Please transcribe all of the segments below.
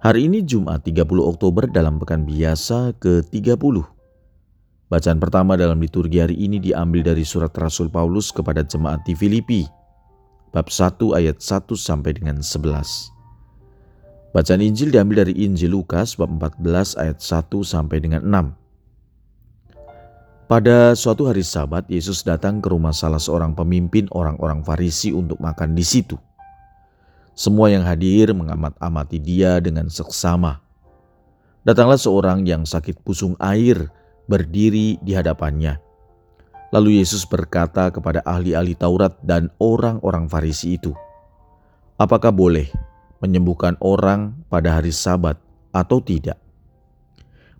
Hari ini Jumat 30 Oktober dalam pekan biasa ke-30. Bacaan pertama dalam liturgi hari ini diambil dari surat Rasul Paulus kepada jemaat di Filipi, bab 1 ayat 1 sampai dengan 11. Bacaan Injil diambil dari Injil Lukas bab 14 ayat 1 sampai dengan 6. Pada suatu hari Sabat, Yesus datang ke rumah salah seorang pemimpin orang-orang Farisi untuk makan di situ. Semua yang hadir mengamat-amati dia dengan seksama. Datanglah seorang yang sakit pusung air berdiri di hadapannya. Lalu Yesus berkata kepada ahli-ahli Taurat dan orang-orang Farisi itu, "Apakah boleh menyembuhkan orang pada hari Sabat atau tidak?"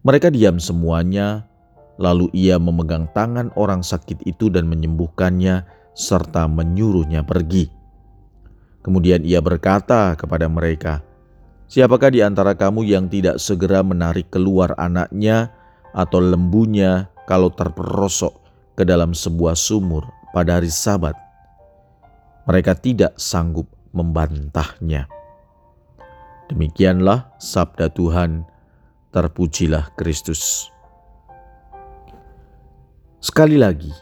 Mereka diam semuanya, lalu ia memegang tangan orang sakit itu dan menyembuhkannya, serta menyuruhnya pergi. Kemudian ia berkata kepada mereka, "Siapakah di antara kamu yang tidak segera menarik keluar anaknya atau lembunya kalau terperosok ke dalam sebuah sumur pada hari Sabat?" Mereka tidak sanggup membantahnya. Demikianlah sabda Tuhan, terpujilah Kristus. Sekali lagi,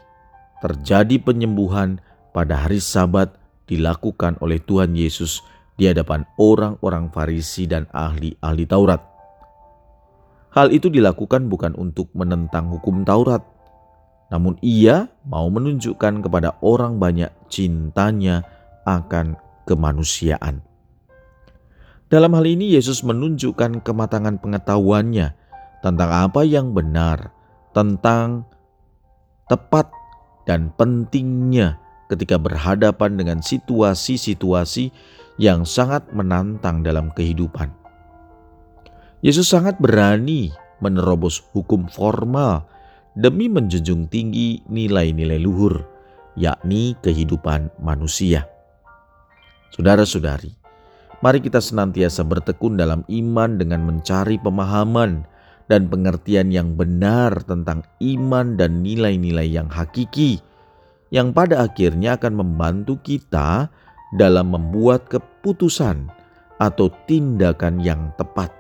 terjadi penyembuhan pada hari Sabat dilakukan oleh Tuhan Yesus di hadapan orang-orang Farisi dan ahli-ahli Taurat. Hal itu dilakukan bukan untuk menentang hukum Taurat, namun ia mau menunjukkan kepada orang banyak cintanya akan kemanusiaan. Dalam hal ini Yesus menunjukkan kematangan pengetahuannya tentang apa yang benar, tentang tepat dan pentingnya ketika berhadapan dengan situasi-situasi yang sangat menantang dalam kehidupan. Yesus sangat berani menerobos hukum formal demi menjunjung tinggi nilai-nilai luhur, yakni kehidupan manusia. Saudara-saudari, mari kita senantiasa bertekun dalam iman dengan mencari pemahaman dan pengertian yang benar tentang iman dan nilai-nilai yang hakiki yang pada akhirnya akan membantu kita dalam membuat keputusan atau tindakan yang tepat.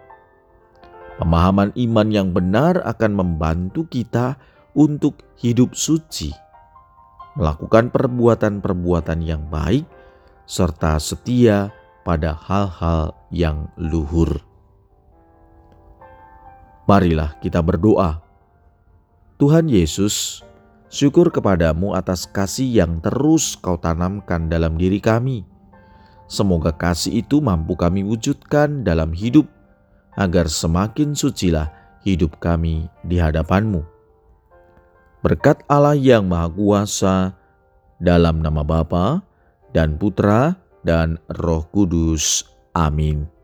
Pemahaman iman yang benar akan membantu kita untuk hidup suci, melakukan perbuatan-perbuatan yang baik, serta setia pada hal-hal yang luhur. Marilah kita berdoa. Tuhan Yesus, Syukur kepadamu atas kasih yang terus kau tanamkan dalam diri kami. Semoga kasih itu mampu kami wujudkan dalam hidup, agar semakin sucilah hidup kami di hadapanmu. Berkat Allah yang Maha Kuasa, dalam nama Bapa dan Putra dan Roh Kudus. Amin.